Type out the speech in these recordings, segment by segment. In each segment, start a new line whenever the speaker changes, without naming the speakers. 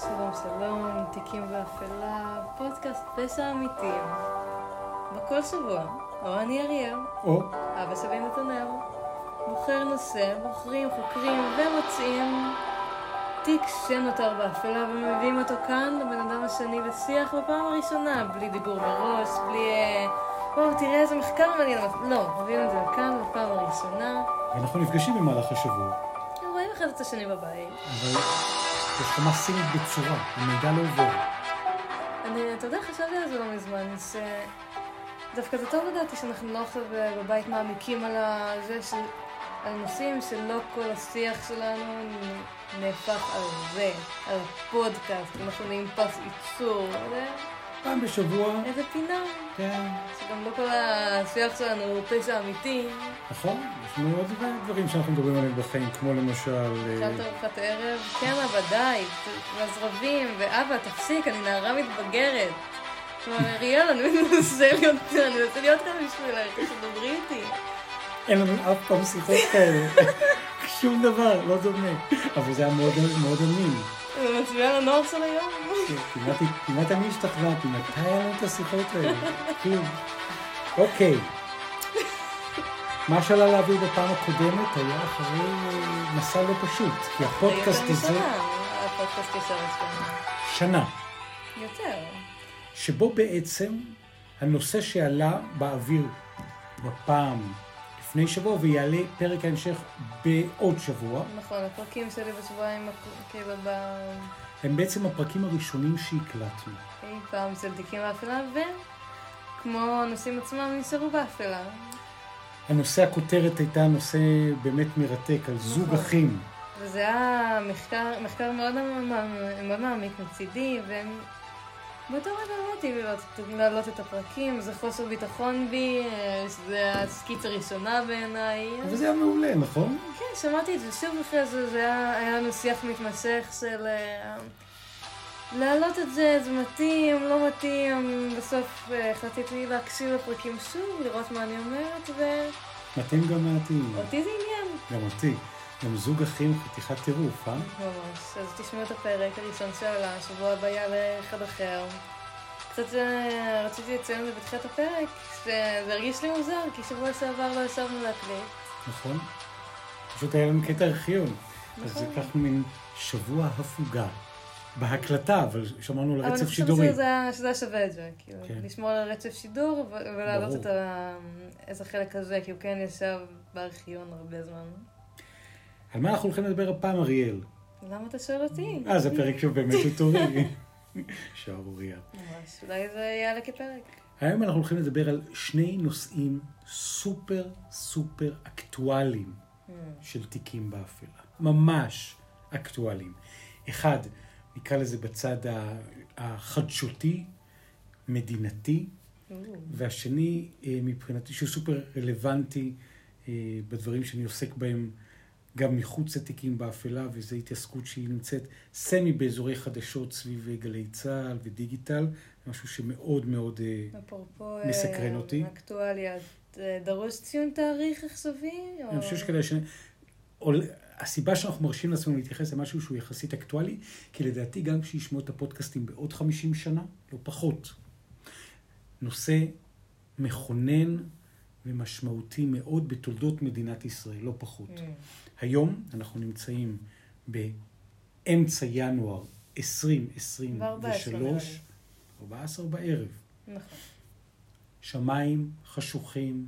שלום שלום, תיקים באפלה, פודקאסט פשע אמיתיים. בכל שבוע, או אני אריאל,
או,
אבא שלי נתנאל, בוחר נושא, בוחרים, חוקרים ומוצאים תיק שנותר באפלה ומביאים אותו כאן לבן אדם השני לשיח בפעם הראשונה, בלי דיבור מראש, בלי... אה, בואו תראה איזה מחקר מעניין, לא, מביאים את זה כאן בפעם הראשונה,
ואנחנו נפגשים במהלך השבוע,
אחד את השני בבית.
אבל יש חומה סינית בצורה, המידע לא עובר.
אני, אתה יודע, חשבתי על זה לא מזמן, שדווקא זה טוב לדעתי שאנחנו לא עכשיו בבית מעמיקים על זה, של... על נושאים שלא כל השיח שלנו נהפך על זה, על הפודקאסט, אנחנו נהיים פס ייצור, יודע?
פעם בשבוע,
איזה פינה,
כן,
שגם לא כל השיח שלנו הוא פשע אמיתי.
נכון, יש לנו עוד דברים שאנחנו מדברים עליהם בחיים, כמו למשל... אה,
אכלת ארוחת ערב? כן, אבא, די, ואז רבים, ואבא, תפסיק, אני נערה מתבגרת. אומר, אריאל, אני מנסה להיות, כאן בשבילך, שתדברי איתי.
אין לנו אף פעם שיחות כאלה, שום דבר, לא דומה. אבל זה היה מאוד אמין.
זה מצביע על הנוער של היום.
כמעט, אני השתכנעתי, מתי היה לנו את השיחות האלה? כלום. אוקיי. מה שעלה להעביר בפעם הקודמת היה אחרי אה, מסע לא פשוט, כי הפודקאסט
יותר
הזה,
משנה, הפודקאסט ישר.
שנה,
יותר.
שבו בעצם הנושא שעלה באוויר בפעם לפני שבוע ויעלה פרק ההמשך בעוד שבוע,
נכון, הפרקים שלי בשבועיים, כאילו, ב...
הם בעצם הפרקים הראשונים שהקלטנו.
אי פעם של תיקים באפלה, וכמו הנושאים עצמם נשארו באפלה.
הנושא הכותרת הייתה נושא באמת מרתק על זוג
נכון.
אחים.
וזה היה מחקר, מחקר מאוד, מעמ- מאוד מעמיק מצידי, ובאותו רגע אמרתי להעלות- להעלות את הפרקים, זה חוסר ביטחון בי, אה, שזה הסקיץ הראשונה בעיניי.
אבל זה היה מעולה, נכון?
כן, שמעתי את זה שוב אחרי זה, זה היה, היה לנו שיח מתמשך של אה, להעלות את זה, זה מתאים, לא מתאים, בסוף אה, החלטתי להקשיב לפרקים שוב, לראות מה אני אומרת, ואותי
מתאים גם מעטים.
זה עניין.
גם אותי. גם זוג אחים חתיכת טירוף, אה?
ממש. אז תשמעו את הפרק הראשון שעלה, שבוע הבא יעלה אחד אחר. קצת אה, רציתי לציין את זה בתחילת הפרק, שזה הרגיש לי מוזר, כי שבוע שעבר לא ישבנו להקליט.
נכון? פשוט היה לנו קטע ארכיון. אז זה
נכון.
כך מין שבוע הפוגה. בהקלטה, אבל שמרנו על
אבל אני
רצף
חושבת
שידורי.
שזה היה- שווה את זה, כאילו,
כן.
לשמור על רצף שידור ולהעלות. את ה... איזה חלק הזה, כי הוא כן ישב בארכיון הרבה זמן.
על מה אנחנו הולכים לדבר הפעם, אריאל?
למה אתה שואל אותי?
אה, זה פרק שהוא באמת עיטורי. שערורייה.
ממש, אולי זה יעלה כפרק.
היום אנחנו הולכים לדבר על שני נושאים סופר סופר אקטואליים
Hmm.
של תיקים באפלה. ממש אקטואליים. אחד, נקרא לזה בצד החדשותי, מדינתי, והשני, אה, מבחינתי, שהוא סופר רלוונטי אה, בדברים שאני עוסק בהם גם מחוץ לתיקים באפלה, וזו התעסקות שהיא נמצאת סמי באזורי חדשות סביב אה, גלי צה"ל ודיגיטל, משהו שמאוד מאוד... אה,
אפרופו
מסקרן
אה,
אותי.
אקטואליה, אה, דרוש ציון תאריך עכשווי?
אני חושב שכדאי ש... הסיבה שאנחנו מרשים לעצמנו להתייחס למשהו שהוא יחסית אקטואלי, כי לדעתי גם כשישמעו את הפודקאסטים בעוד 50 שנה, לא פחות, נושא מכונן ומשמעותי מאוד בתולדות מדינת ישראל, לא פחות.
Hmm.
היום אנחנו נמצאים באמצע ינואר 2023,
בערב.
14 בערב.
נכון.
שמיים חשוכים,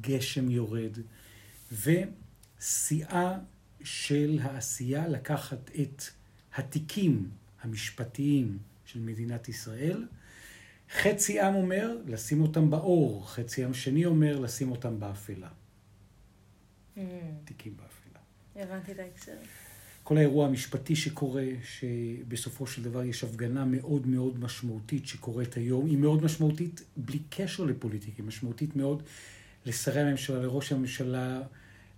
גשם יורד, ושיאה של העשייה לקחת את התיקים המשפטיים של מדינת ישראל. חצי עם אומר לשים אותם באור, חצי עם שני אומר לשים אותם באפלה.
Hmm.
תיקים באפלה.
הבנתי את ההקשר.
כל האירוע המשפטי שקורה, שבסופו של דבר יש הפגנה מאוד מאוד משמעותית שקורית היום, היא מאוד משמעותית בלי קשר לפוליטיקה, היא משמעותית מאוד לשרי הממשלה, לראש הממשלה,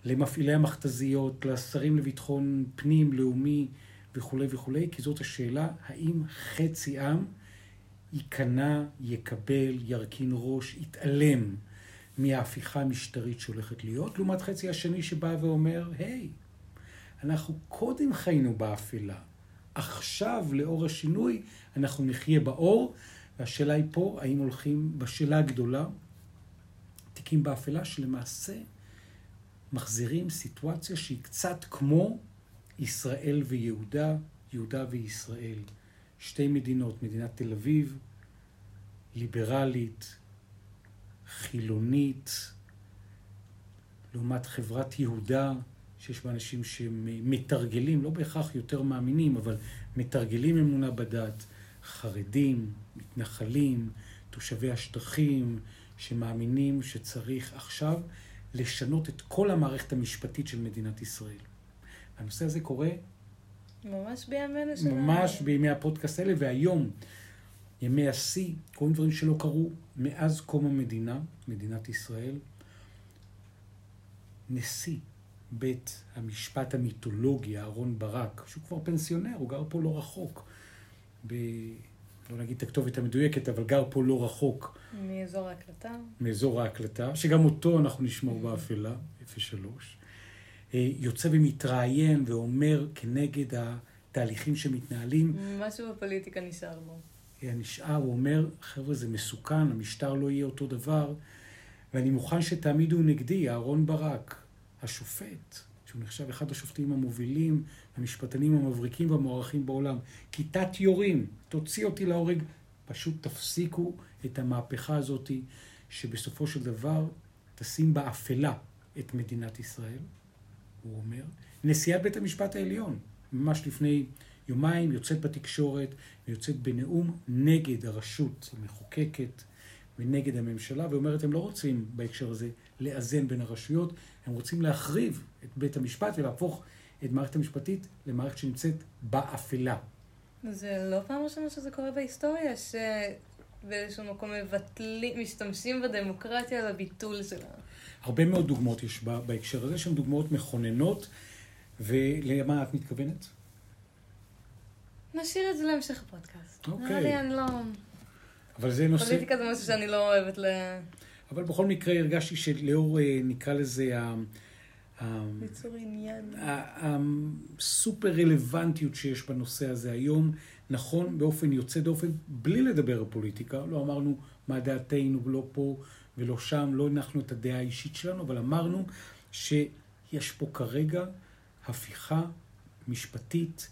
למפעילי המכתזיות, לשרים לביטחון פנים, לאומי וכולי וכולי, כי זאת השאלה, האם חצי עם ייכנע, יקבל, ירכין ראש, יתעלם מההפיכה המשטרית שהולכת להיות, לעומת חצי השני שבא ואומר, היי, אנחנו קודם חיינו באפלה, עכשיו, לאור השינוי, אנחנו נחיה באור, והשאלה היא פה, האם הולכים בשאלה הגדולה, תיקים באפלה, שלמעשה מחזירים סיטואציה שהיא קצת כמו ישראל ויהודה, יהודה וישראל. שתי מדינות, מדינת תל אביב, ליברלית, חילונית, לעומת חברת יהודה, שיש בה אנשים שמתרגלים, לא בהכרח יותר מאמינים, אבל מתרגלים אמונה בדת, חרדים, מתנחלים, תושבי השטחים, שמאמינים שצריך עכשיו לשנות את כל המערכת המשפטית של מדינת ישראל. הנושא הזה קורה...
ממש בימינו שלנו.
ממש בימי הפודקאסט האלה, והיום, ימי השיא, קורים דברים שלא קרו מאז קום המדינה, מדינת ישראל. נשיא בית המשפט המיתולוגי, אהרון ברק, שהוא כבר פנסיונר, הוא גר פה לא רחוק. ב... לא נגיד את הכתובת המדויקת, אבל גר פה לא רחוק.
מאזור ההקלטה.
מאזור ההקלטה, שגם אותו אנחנו נשמור באפלה, 03. אה, יוצא ומתראיין ואומר כנגד התהליכים שמתנהלים.
משהו בפוליטיקה נשאר בו.
נשאר, הוא אומר, חבר'ה, זה מסוכן, המשטר לא יהיה אותו דבר, ואני מוכן שתעמידו נגדי, אהרון ברק, השופט, שהוא נחשב אחד השופטים המובילים, המשפטנים המבריקים והמוערכים בעולם. כיתת יורים, תוציא אותי להורג, פשוט תפסיקו את המהפכה הזאת, שבסופו של דבר תשים באפלה את מדינת ישראל, הוא אומר. נשיאת בית המשפט העליון, ממש לפני יומיים, יוצאת בתקשורת ויוצאת בנאום נגד הרשות המחוקקת ונגד הממשלה, ואומרת, הם לא רוצים בהקשר הזה לאזן בין הרשויות, הם רוצים להחריב את בית המשפט ולהפוך את מערכת המשפטית למערכת שנמצאת באפלה.
זה לא פעם ראשונה שזה קורה בהיסטוריה, שבאיזשהו מקום מבטלים, משתמשים בדמוקרטיה לביטול שלה.
הרבה מאוד דוגמאות יש בהקשר הזה, שהן דוגמאות מכוננות, ולמה את מתכוונת?
נשאיר את זה להמשך הפודקאסט.
אוקיי.
נראה לי אני לא...
אבל זה נושא...
פוליטיקה זה משהו שאני לא אוהבת ל...
אבל בכל מקרה הרגשתי שלאור, אה, נקרא לזה,
ליצור עניין.
הסופר רלוונטיות שיש בנושא הזה היום, נכון באופן יוצא דופן, בלי לדבר על פוליטיקה, לא אמרנו מה דעתנו, לא פה ולא שם, לא הנחנו את הדעה האישית שלנו, אבל אמרנו שיש פה כרגע הפיכה משפטית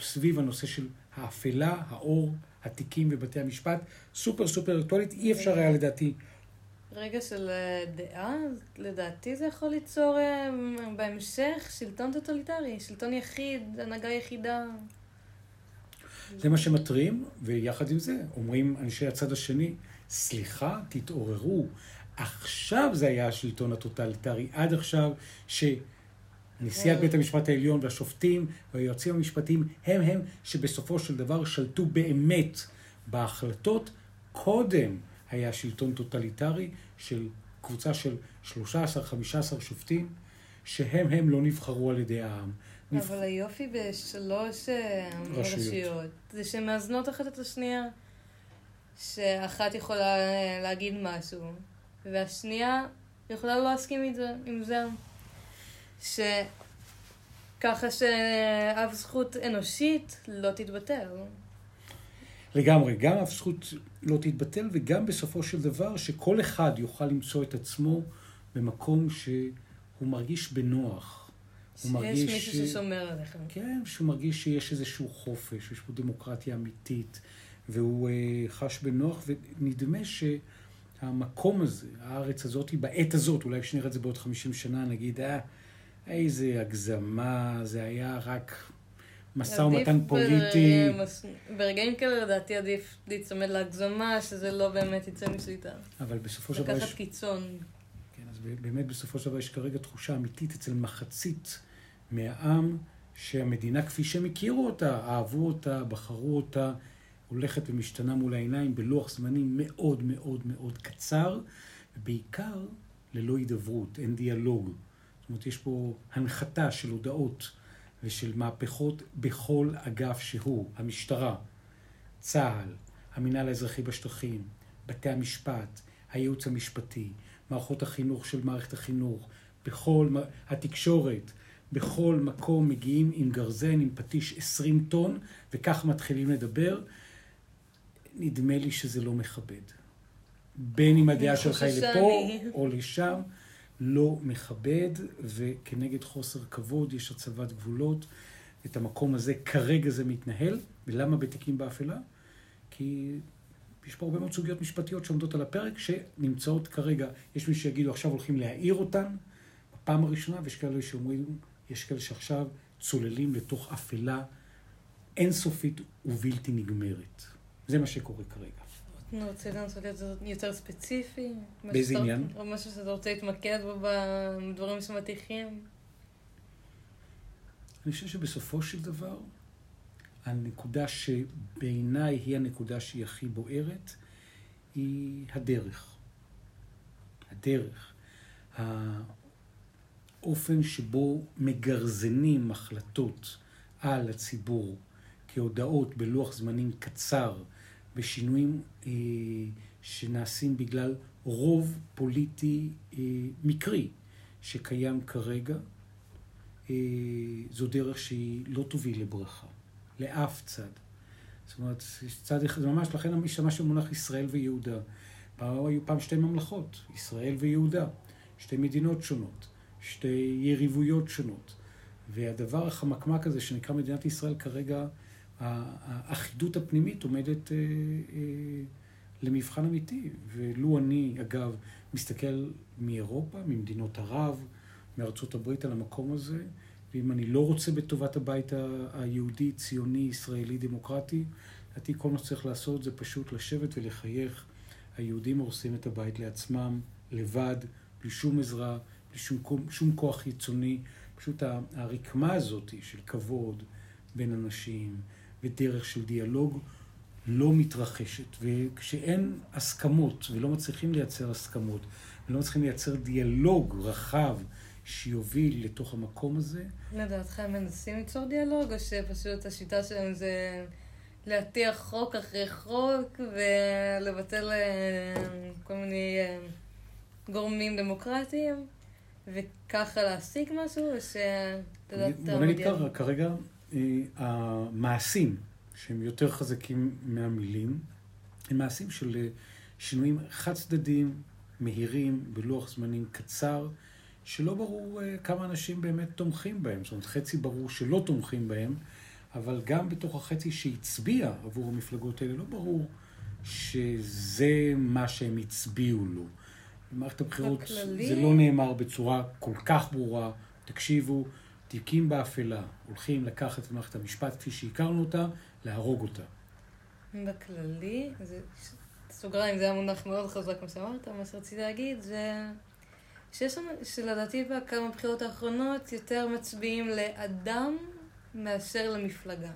סביב הנושא של האפלה, האור, התיקים ובתי המשפט, סופר סופר אקטואלית, אי אפשר היה לדעתי.
רגע של אה, דעה, לדעתי זה יכול ליצור אה, בהמשך שלטון טוטליטרי, שלטון יחיד, הנהגה יחידה.
זה מה שמתרים, ויחד עם זה אומרים אנשי הצד השני, סליחה, תתעוררו. עכשיו זה היה השלטון הטוטליטרי, עד עכשיו שנשיאת בית המשפט העליון והשופטים והיועצים המשפטיים הם הם שבסופו של דבר שלטו באמת בהחלטות קודם היה שלטון טוטליטרי של קבוצה של 13-15 שופטים, שהם הם לא נבחרו על ידי העם.
אבל נבח... היופי בשלוש אה, רשויות. רשויות זה שמאזנות אחת את השנייה, שאחת יכולה אה, להגיד משהו, והשנייה יכולה לא להסכים עם זה, עם זה. שככה שאף זכות אנושית לא תתבטל.
לגמרי, גם אף זכות לא תתבטל, וגם בסופו של דבר שכל אחד יוכל למצוא את עצמו במקום שהוא מרגיש בנוח.
שיש מישהו ש... ששומר עליכם.
כן, שהוא מרגיש שיש איזשהו חופש, יש פה דמוקרטיה אמיתית, והוא uh, חש בנוח, ונדמה שהמקום הזה, הארץ הזאת, בעת הזאת, אולי כשנראה את זה בעוד 50 שנה, נגיד, אה, איזה הגזמה, זה היה רק משא ומתן פוליטי.
ברגעים כאלה לדעתי עדיף להיצמד להגזמה, שזה לא באמת יצא משליטה.
אבל בסופו של דבר
יש... לקחת קיצון.
כן, אז באמת בסופו של דבר יש כרגע תחושה אמיתית אצל מחצית מהעם, שהמדינה כפי שהם הכירו אותה, אהבו אותה, בחרו אותה, הולכת ומשתנה מול העיניים בלוח זמנים מאוד מאוד מאוד קצר, ובעיקר ללא הידברות, אין דיאלוג. זאת אומרת, יש פה הנחתה של הודעות. ושל מהפכות בכל אגף שהוא, המשטרה, צה"ל, המינהל האזרחי בשטחים, בתי המשפט, הייעוץ המשפטי, מערכות החינוך של מערכת החינוך, בכל, התקשורת, בכל מקום מגיעים עם גרזן, עם פטיש 20 טון, וכך מתחילים לדבר. נדמה לי שזה לא מכבד. בין אם הדעה שלך היא לפה או לשם, לא מכבד, וכנגד חוסר כבוד יש הצבת גבולות. את המקום הזה כרגע זה מתנהל. ולמה בתיקים באפלה? כי יש פה הרבה מאוד סוגיות משפטיות שעומדות על הפרק, שנמצאות כרגע, יש מי שיגידו עכשיו הולכים להעיר אותן בפעם הראשונה, ויש כאלה שאומרים, יש כאלה שעכשיו צוללים לתוך אפלה אינסופית ובלתי נגמרת. זה מה שקורה כרגע.
אני רוצה לנסות להיות יותר ספציפי.
באיזה עניין?
או משהו שאתה רוצה להתמקד בו בדברים שמטיחים.
אני חושב שבסופו של דבר, הנקודה שבעיניי היא הנקודה שהיא הכי בוערת, היא הדרך. הדרך. האופן שבו מגרזנים החלטות על הציבור כהודעות בלוח זמנים קצר ושינויים אה, שנעשים בגלל רוב פוליטי אה, מקרי שקיים כרגע, אה, זו דרך שהיא לא תוביל לברכה. לאף צד. זאת אומרת, צד אחד, ממש, לכן השתמש במונח ישראל ויהודה. פעם היו פעם שתי ממלכות, ישראל ויהודה, שתי מדינות שונות, שתי יריבויות שונות. והדבר החמקמק הזה שנקרא מדינת ישראל כרגע, האחידות הפנימית עומדת אה, אה, למבחן אמיתי. ולו אני, אגב, מסתכל מאירופה, ממדינות ערב, מארצות הברית על המקום הזה, ואם אני לא רוצה בטובת הבית היהודי, ציוני, ישראלי, דמוקרטי, לדעתי כל מה שצריך לעשות זה פשוט לשבת ולחייך. היהודים הורסים את הבית לעצמם, לבד, בלי שום עזרה, בלי שום, שום כוח חיצוני. פשוט הרקמה הזאת של כבוד בין אנשים ודרך של דיאלוג לא מתרחשת. וכשאין הסכמות ולא מצליחים לייצר הסכמות ולא מצליחים לייצר דיאלוג רחב שיוביל לתוך המקום הזה.
לדעתך הם מנסים ליצור דיאלוג, או שפשוט השיטה שלהם זה להטיח חוק אחרי חוק ולבטל אה, כל מיני אה, גורמים דמוקרטיים, וככה להשיג משהו, או שאתה יודע...
בוא נגיד ככה, כרגע המעשים שהם יותר חזקים מהמילים, הם מעשים של שינויים חד צדדיים, מהירים, בלוח זמנים קצר. שלא ברור uh, כמה אנשים באמת תומכים בהם. זאת אומרת, חצי ברור שלא תומכים בהם, אבל גם בתוך החצי שהצביע עבור המפלגות האלה, לא ברור שזה מה שהם הצביעו לו. במערכת הבחירות בכללי... זה לא נאמר בצורה כל כך ברורה. תקשיבו, תיקים באפלה הולכים לקחת את מערכת המשפט כפי שהכרנו אותה, להרוג אותה.
בכללי, זה, סוגריים, זה היה מונח מאוד חזק, כמו שאמרת, מה שרציתי להגיד זה... שיש לנו, שלדעתי בכמה בחירות האחרונות יותר מצביעים לאדם מאשר למפלגה.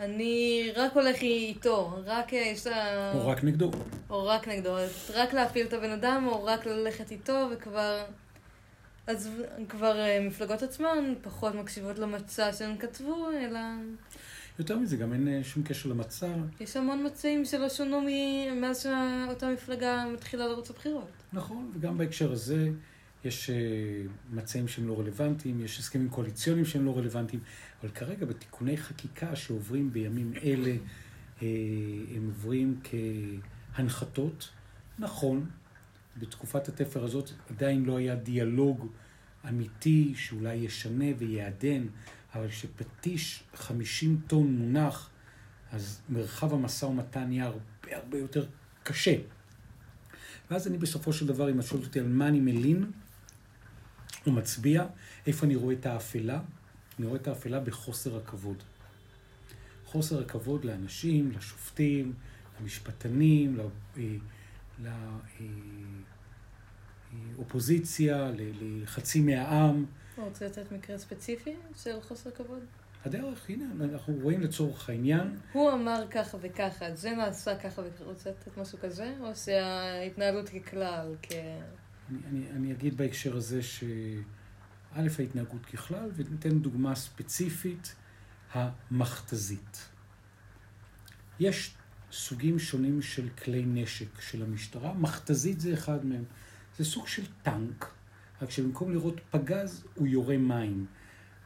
אני רק הולך איתו, רק יש לה...
או רק נגדו.
או רק נגדו. רק להפיל את הבן אדם, או רק ללכת איתו, וכבר... אז כבר אה, מפלגות עצמן פחות מקשיבות למצע שהם כתבו, אלא...
יותר מזה, גם אין אה, שום קשר למצע.
יש המון מצעים שלא שונו מאז שאותה מפלגה מתחילה לרוץ הבחירות.
נכון, וגם בהקשר הזה יש אה, מצעים שהם לא רלוונטיים, יש הסכמים קואליציוניים שהם לא רלוונטיים, אבל כרגע בתיקוני חקיקה שעוברים בימים אלה, הם עוברים כהנחתות. נכון, בתקופת התפר הזאת עדיין לא היה דיאלוג אמיתי שאולי ישנה ויעדן, אבל כשפטיש 50 טון מונח, אז מרחב המשא ומתן נהיה הרבה הרבה יותר קשה. ואז אני בסופו של דבר, אם את שואלת אותי על מה אני מלין או מצביע, איפה אני רואה את האפלה? אני רואה את האפלה בחוסר הכבוד. חוסר הכבוד לאנשים, לשופטים, למשפטנים, לאופוזיציה, לחצי מהעם.
אתה רוצה לתת מקרה ספציפי של חוסר כבוד?
הדרך, הנה, אנחנו רואים לצורך העניין.
הוא אמר ככה וככה, זה נעשה ככה וככה, רוצה לתת משהו כזה? או שההתנהלות ככלל, כ...
אני, אני, אני אגיד בהקשר הזה שא', ההתנהגות ככלל, וניתן דוגמה ספציפית, המכתזית. יש סוגים שונים של כלי נשק של המשטרה, מכתזית זה אחד מהם. זה סוג של טנק, רק שבמקום לראות פגז, הוא יורה מים.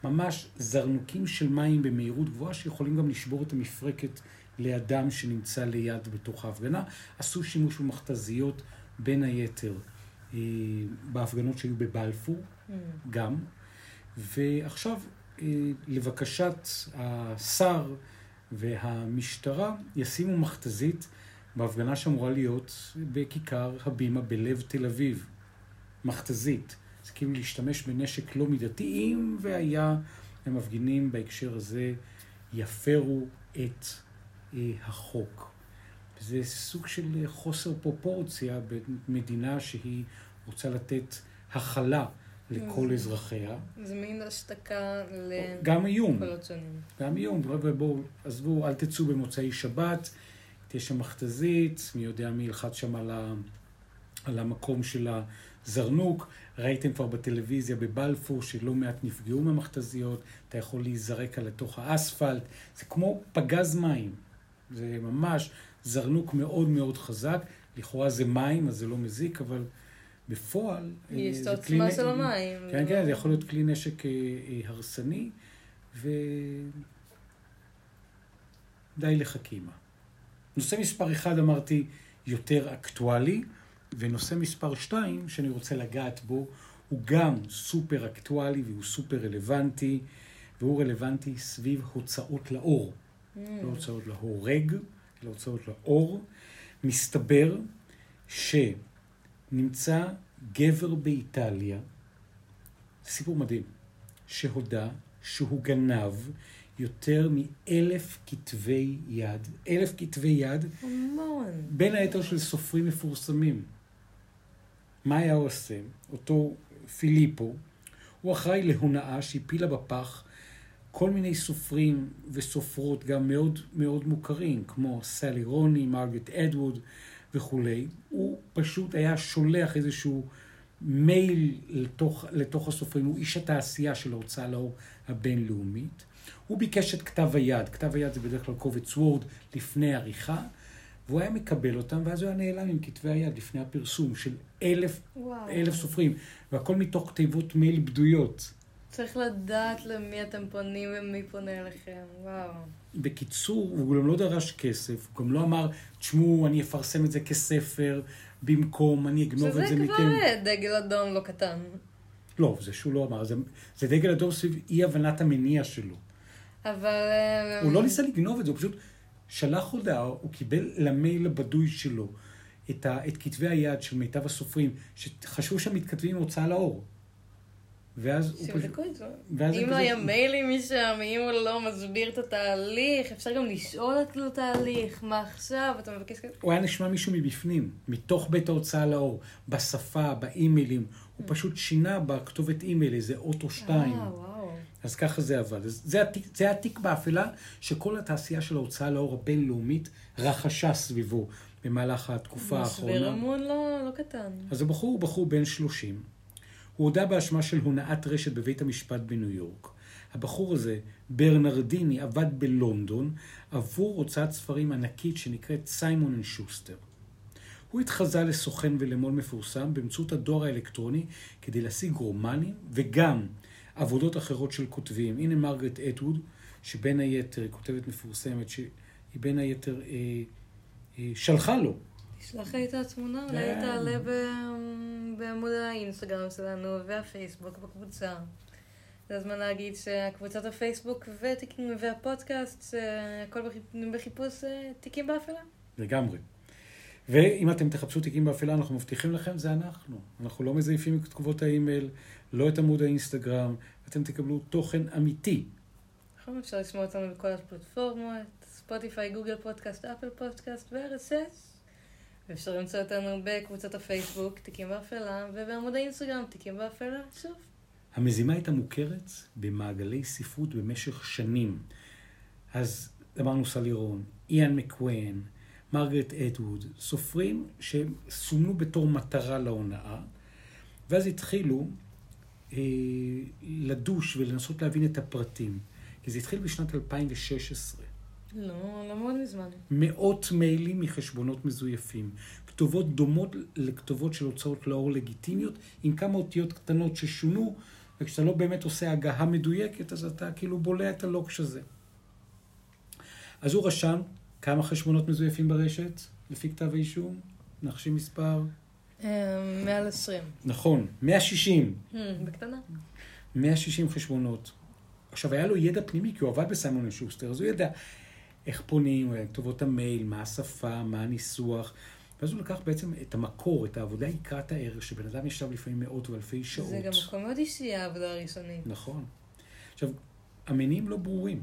ממש זרנוקים של מים במהירות גבוהה, שיכולים גם לשבור את המפרקת לאדם שנמצא ליד בתוך ההפגנה. עשו שימוש במכתזיות, בין היתר, אה, בהפגנות שהיו בבלפור,
Mm.
גם. ועכשיו, אה, לבקשת השר והמשטרה, ישימו מכתזית בהפגנה שאמורה להיות בכיכר הבימה בלב תל אביב. מכתזית. זה כאילו להשתמש בנשק לא מידתי, אם והיה המפגינים בהקשר הזה יפרו את אה, החוק. זה סוג של חוסר פרופורציה במדינה שהיא רוצה לתת הכלה לכל
Mm.
אזרחיה.
זה מין השתקה
גם איום. גם איום. חבר'ה, בואו, עזבו, אל תצאו במוצאי שבת, תהיה שם מכתזית, מי יודע מי ילחץ שם על, ה, על המקום של הזרנוק. ראיתם כבר בטלוויזיה בבלפור שלא מעט נפגעו מהמכתזיות, אתה יכול להיזרק על לתוך האספלט, זה כמו פגז מים. זה ממש זרנוק מאוד מאוד חזק, לכאורה זה מים, אז זה לא מזיק, אבל בפועל... אה,
יש את
זה
העוצמה של המים.
כן, כן, זה יכול להיות כלי נשק אה, אה, הרסני, ו... די לחכימה. נושא מספר אחד, אמרתי, יותר אקטואלי, ונושא מספר שתיים, שאני רוצה לגעת בו, הוא גם סופר אקטואלי והוא סופר רלוונטי, והוא רלוונטי סביב הוצאות לאור.
Mm.
לא הוצאות להורג, אלא הוצאות לאור. מסתבר שנמצא גבר באיטליה, סיפור מדהים, שהודה שהוא גנב יותר מאלף כתבי יד, אלף כתבי יד,
המון.
בין היתר של סופרים מפורסמים. מה היה עושה? אותו פיליפו, הוא אחראי להונאה שהפילה בפח כל מיני סופרים וסופרות גם מאוד מאוד מוכרים, כמו סלי רוני, מרגרט אדווד וכולי. הוא פשוט היה שולח איזשהו מייל לתוך, לתוך הסופרים, הוא איש התעשייה של ההוצאה לאור הבינלאומית. הוא ביקש את כתב היד, כתב היד זה בדרך כלל קובץ וורד לפני עריכה, והוא היה מקבל אותם, ואז הוא היה נעלם עם כתבי היד לפני הפרסום של אלף,
וואו.
אלף סופרים, והכל מתוך תיבות מייל בדויות.
צריך לדעת למי אתם פונים ומי פונה אליכם. וואו.
בקיצור, הוא גם לא דרש כסף, הוא גם לא אמר, תשמעו, אני אפרסם את זה כספר במקום, אני אגנוב
שזה
את זה מכם.
כבר אה, דגל אדום לא קטן.
לא, זה שהוא לא אמר, זה, זה דגל אדום סביב אי הבנת המניע שלו.
אבל... אה,
הוא לא ניסה לגנוב את זה, הוא פשוט שלח הודעה, הוא קיבל למייל הבדוי שלו את, ה, את כתבי היד של מיטב הסופרים, שחשבו שהם מתכתבים עם הוצאה לאור. ואז הוא פשוט...
שיבדקו את זה. אם לא היה מיילים משם, אם הוא לא מסביר את התהליך, אפשר גם לשאול את התהליך, מה עכשיו, אתה מבקש כזה.
הוא היה נשמע מישהו מבפנים, מתוך בית ההוצאה לאור, בשפה, באימיילים. הוא פשוט שינה בכתובת אימייל איזה אות או שתיים.
אה.
אז ככה זה עבד. זה, התיק, זה התיק באפלה שכל התעשייה של ההוצאה לאור הבינלאומית רכשה סביבו במהלך התקופה
משבר
האחרונה.
אמון לא לא קטן.
אז הבחור הוא בחור בן 30. הוא הודה באשמה של הונאת רשת בבית המשפט בניו יורק. הבחור הזה, ברנרדיני, עבד בלונדון עבור הוצאת ספרים ענקית שנקראת Simon and Schuster. הוא התחזה לסוכן ולמו"ל מפורסם באמצעות הדואר האלקטרוני כדי להשיג רומנים וגם עבודות אחרות של כותבים. הנה מרגרט אטווד, שבין היתר היא כותבת מפורסמת, שהיא בין היתר אה, אה, שלחה לו
תשלח לי את התמונה, אולי
כן.
תעלה ב- בעמוד האינסטגרם שלנו והפייסבוק בקבוצה. זה הזמן להגיד שהקבוצת הפייסבוק ותיקים והפודקאסט, הכל בחיפ- בחיפוש אה, תיקים באפלה.
לגמרי. ואם אתם תחפשו תיקים באפלה, אנחנו מבטיחים לכם, זה אנחנו. אנחנו לא מזייפים את תגובות האימייל, לא את עמוד האינסטגרם, אתם תקבלו תוכן אמיתי.
נכון, אפשר לשמוע אותנו בכל הפלטפורמות, ספוטיפיי, גוגל פודקאסט, אפל פודקאסט ו-RSS. ואפשר למצוא אותנו בקבוצת הפייסבוק, תיקים באפלה, ובעמוד האינסטגרם, תיקים באפלה, שוב.
המזימה הייתה מוכרת במעגלי ספרות במשך שנים. אז אמרנו סלירון, איאן מקוון, מרגרט אדווד, סופרים שסומנו בתור מטרה להונאה, ואז התחילו אה, לדוש ולנסות להבין את הפרטים. כי זה התחיל בשנת 2016.
לא, לא מאוד מזמן.
מאות מיילים מחשבונות מזויפים. כתובות דומות לכתובות של הוצאות לאור לגיטימיות, עם כמה אותיות קטנות ששונו, וכשאתה לא באמת עושה הגהה מדויקת, אז אתה כאילו בולע את הלוקש הזה. אז הוא רשם כמה חשבונות מזויפים ברשת, לפי כתב האישום, נחשי מספר.
אה, מעל 20.
נכון, 160.
Hmm, בקטנה.
160 חשבונות. עכשיו, היה לו ידע פנימי, כי הוא עבד בסיימון ושוסטר, אז הוא ידע איך פונים, כתובות המייל, מה השפה, מה הניסוח. ואז הוא לקח בעצם את המקור, את העבודה יקרת הערך, שבן אדם ישב לפעמים מאות ואלפי שעות.
זה גם מקום מאוד אישי, העבודה הראשונית.
נכון. עכשיו, המניעים לא ברורים.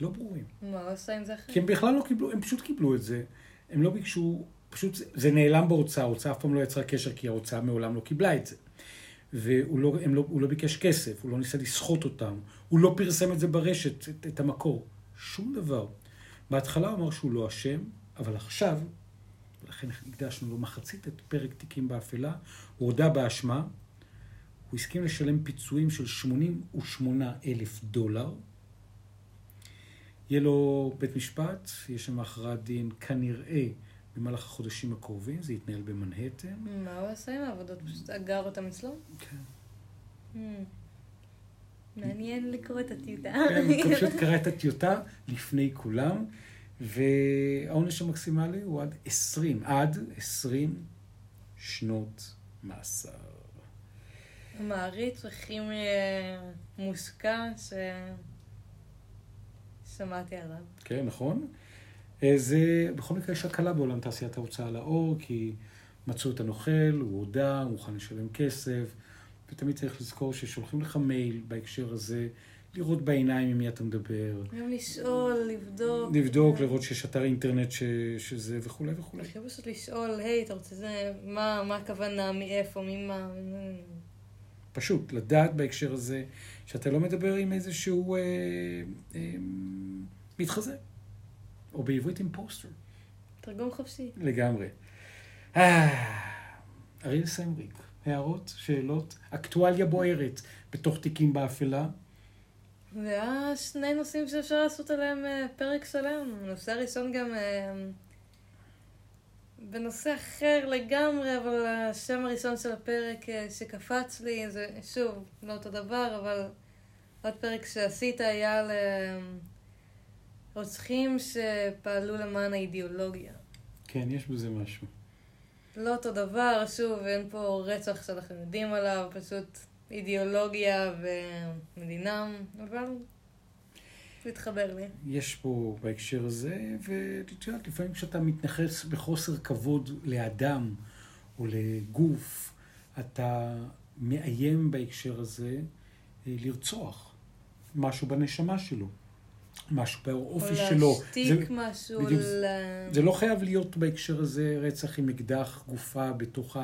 לא ברורים.
מה הוא עשה עם זה אחרי?
כי הם בכלל לא קיבלו, הם פשוט קיבלו את זה. הם לא ביקשו, פשוט זה, זה נעלם בהוצאה, ההוצאה אף פעם לא יצרה קשר, כי ההוצאה מעולם לא קיבלה את זה. והוא לא, לא, לא ביקש כסף, הוא לא ניסה לסחוט אותם, הוא לא פרסם את זה ברשת, את, את המקור. שום דבר. בהתחלה הוא אמר שהוא לא אשם, אבל עכשיו, ולכן הקדשנו לו מחצית את פרק תיקים באפלה, הוא הודה באשמה, הוא הסכים לשלם פיצויים של 88 אלף דולר. יהיה לו בית משפט, יש שם הכרעת דין כנראה במהלך החודשים הקרובים, זה יתנהל במנהטן.
מה הוא עשה עם העבודות? פשוט אגר אותם אצלו?
כן.
מעניין לקרוא את הטיוטה.
כן, הוא פשוט קרא את הטיוטה לפני כולם, והעונש המקסימלי הוא עד 20, עד 20 שנות מאסר.
מעריץ הכי אה, מושקע ששמעתי עליו.
כן, נכון? אה, זה, בכל מקרה יש הקלה בעולם תעשיית ההוצאה לאור, כי מצאו את הנוכל, הוא הודה, הוא מוכן לשלם כסף, ותמיד צריך לזכור ששולחים לך מייל בהקשר הזה, לראות בעיניים עם מי אתה מדבר.
גם לשאול, לבדוק.
לבדוק, לראות שיש אתר אינטרנט ש, שזה וכולי וכולי.
הכי פשוט לשאול, היי, אתה רוצה זה, מה, מה הכוונה, מאיפה, ממה?
פשוט, לדעת בהקשר הזה, שאתה לא מדבר עם איזשהו אה, אה, מתחזה, או בעברית עם פוסטר.
תרגום חופשי.
לגמרי. אה, אריאל סמריק, הערות, שאלות, אקטואליה בוערת בתוך תיקים באפלה.
זה היה שני נושאים שאפשר לעשות עליהם אה, פרק שלם. הנושא הראשון גם אה, בנושא אחר לגמרי, אבל השם הראשון של הפרק אה, שקפץ לי, זה שוב, לא אותו דבר, אבל עוד פרק שעשית היה על רוצחים שפעלו למען האידיאולוגיה.
כן, יש בזה משהו.
לא אותו דבר, שוב, אין פה רצח שאנחנו יודעים עליו, פשוט אידיאולוגיה ומדינה, אבל זה התחבר לי.
יש פה בהקשר הזה, ואת יודעת, לפעמים כשאתה מתנכס בחוסר כבוד לאדם או לגוף, אתה מאיים בהקשר הזה אה, לרצוח משהו בנשמה שלו. משהו באופי שלו.
או להשתיק משהו.
בדיוק,
ל...
זה לא חייב להיות בהקשר הזה רצח עם אקדח גופה בתוך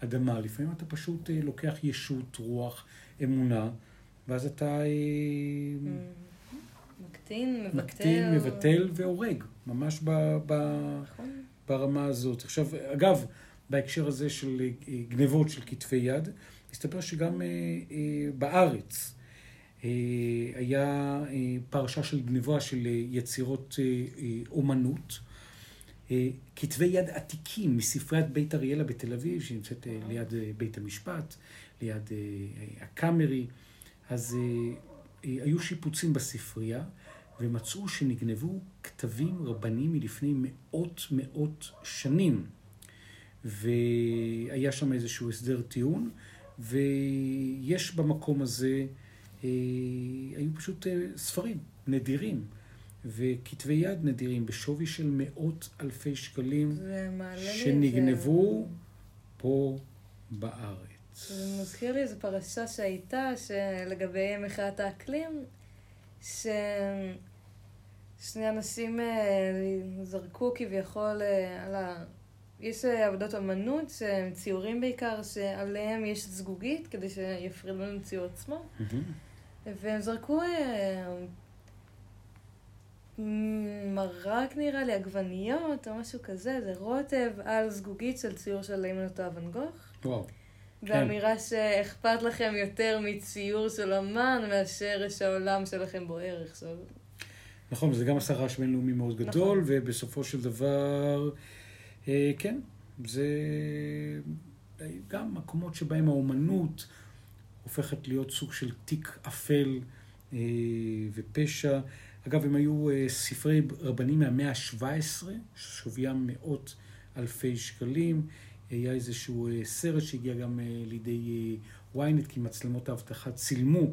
האדמה. לפעמים אתה פשוט אה, לוקח ישות, רוח, אמונה, ואז אתה... אה,
מקטין, מבטל.
מקטין, מבטל והורג, ממש ב, ב,
נכון.
ברמה הזאת. עכשיו, אגב, בהקשר הזה של אה, גנבות של כתפי יד, מסתבר שגם אה, אה, בארץ אה, היה אה, פרשה של גנבה של אה, יצירות אה, אה, אומנות. אה, כתבי יד עתיקים מספריית בית אריאלה בתל אביב, שנמצאת אה, ליד אה, בית המשפט, ליד אה, הקאמרי. אז אה, אה, היו שיפוצים בספרייה, ומצאו שנגנבו כתבים רבניים מלפני מאות מאות שנים. והיה שם איזשהו הסדר טיעון, ויש במקום הזה, אה, היו פשוט אה, ספרים נדירים. וכתבי יד נדירים בשווי של מאות אלפי שקלים
זה.
שנגנבו פה בארץ.
זה מזכיר לי איזו פרשה שהייתה, שלגבי מחאת האקלים, ש... שני אנשים אה, זרקו כביכול אה, על ה... יש אה, עבודות אמנות, שהם ציורים בעיקר, שעליהם יש זגוגית, כדי שיפריד בין הציור עצמו.
מהמם.
והם זרקו אה, מרק נראה לי, עגבניות או משהו כזה, זה רוטב על זגוגית של ציור של אם אני לא טועה ואן גוך.
וואו.
באמירה שאכפת לכם יותר מציור של אמן מאשר שהעולם שלכם בוער עכשיו.
נכון, זה גם עשה רעש בינלאומי מאוד גדול,
נכון.
ובסופו של דבר, אה, כן, זה גם מקומות שבהם האומנות הופכת להיות סוג של תיק אפל אה, ופשע. אגב, הם היו אה, ספרי רבנים מהמאה ה-17, ששוויים מאות אלפי שקלים. היה איזשהו אה, סרט שהגיע גם לידי ynet, כי מצלמות האבטחה צילמו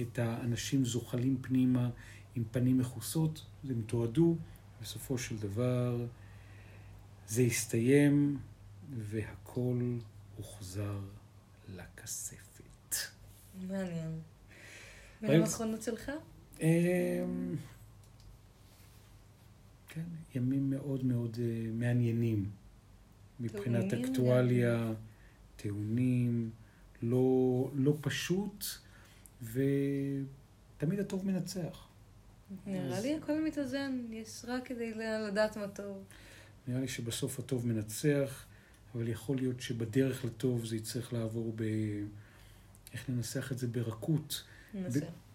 את האנשים זוחלים פנימה עם פנים מכוסות, הם תועדו, בסופו של דבר זה הסתיים והכל הוחזר לכספת.
מעניין.
ראית?
מילים אחרונות שלך?
אמ, כן, ימים מאוד מאוד אה, מעניינים מבחינת אקטואליה, טעונים, לא, לא פשוט, ותמיד הטוב מנצח.
נראה
אז-
לי הכל מתאזן, יש רק כדי לדעת מה טוב.
נראה לי שבסוף הטוב מנצח, אבל יכול להיות שבדרך לטוב זה יצטרך לעבור ב... איך ננסח את זה? ברכות.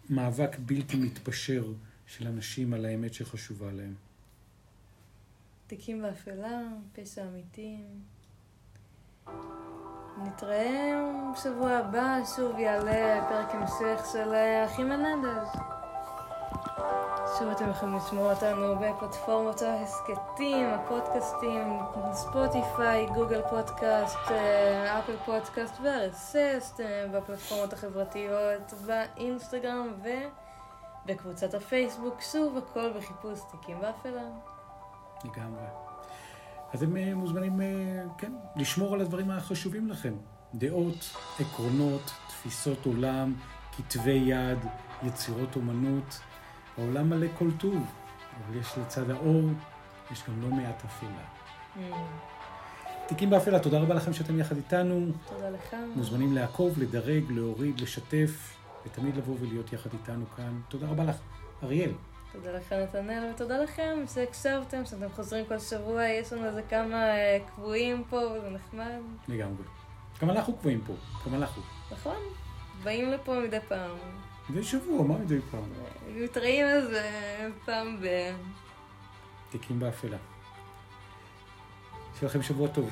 מאבק בלתי מתפשר של אנשים על האמת שחשובה להם.
תיקים באפלה, פשע אמיתי. נתראה בשבוע הבא, שוב יעלה פרק המשך של אה, אחים מנדז. שוב אתם יכולים לשמוע אותנו בפלטפורמות ההסכתים, הפודקאסטים, ספוטיפיי, גוגל פודקאסט, אה, אפל פודקאסט אה, בפלטפורמות החברתיות, באינסטגרם ובקבוצת הפייסבוק, שוב הכל בחיפוש תיקים באפלה.
לגמרי. אז אתם אה, מוזמנים, כן, לשמור על הדברים החשובים לכם. דעות, עקרונות, תפיסות עולם, כתבי יד, יצירות אומנות. העולם מלא כל טוב, אבל יש לצד האור, יש גם לא מעט אפלה.
Mm,
תיקים באפלה, תודה רבה לכם שאתם יחד איתנו.
תודה לך.
מוזמנים לעקוב, לדרג, להוריד, לשתף, ותמיד לבוא ולהיות יחד איתנו כאן. תודה רבה לך, אריאל.
תודה לך נתנאל ותודה לכם שהקשבתם, שאתם חוזרים כל שבוע, יש לנו איזה כמה אה, קבועים פה וזה נחמד,
לגמרי. גם אנחנו קבועים פה, גם אנחנו.
נכון? באים לפה מדי פעם.
מדי שבוע, מה מדי פעם?
מתראים איזה פעם ב...
תיקים באפלה. שיהיה לכם שבוע טוב.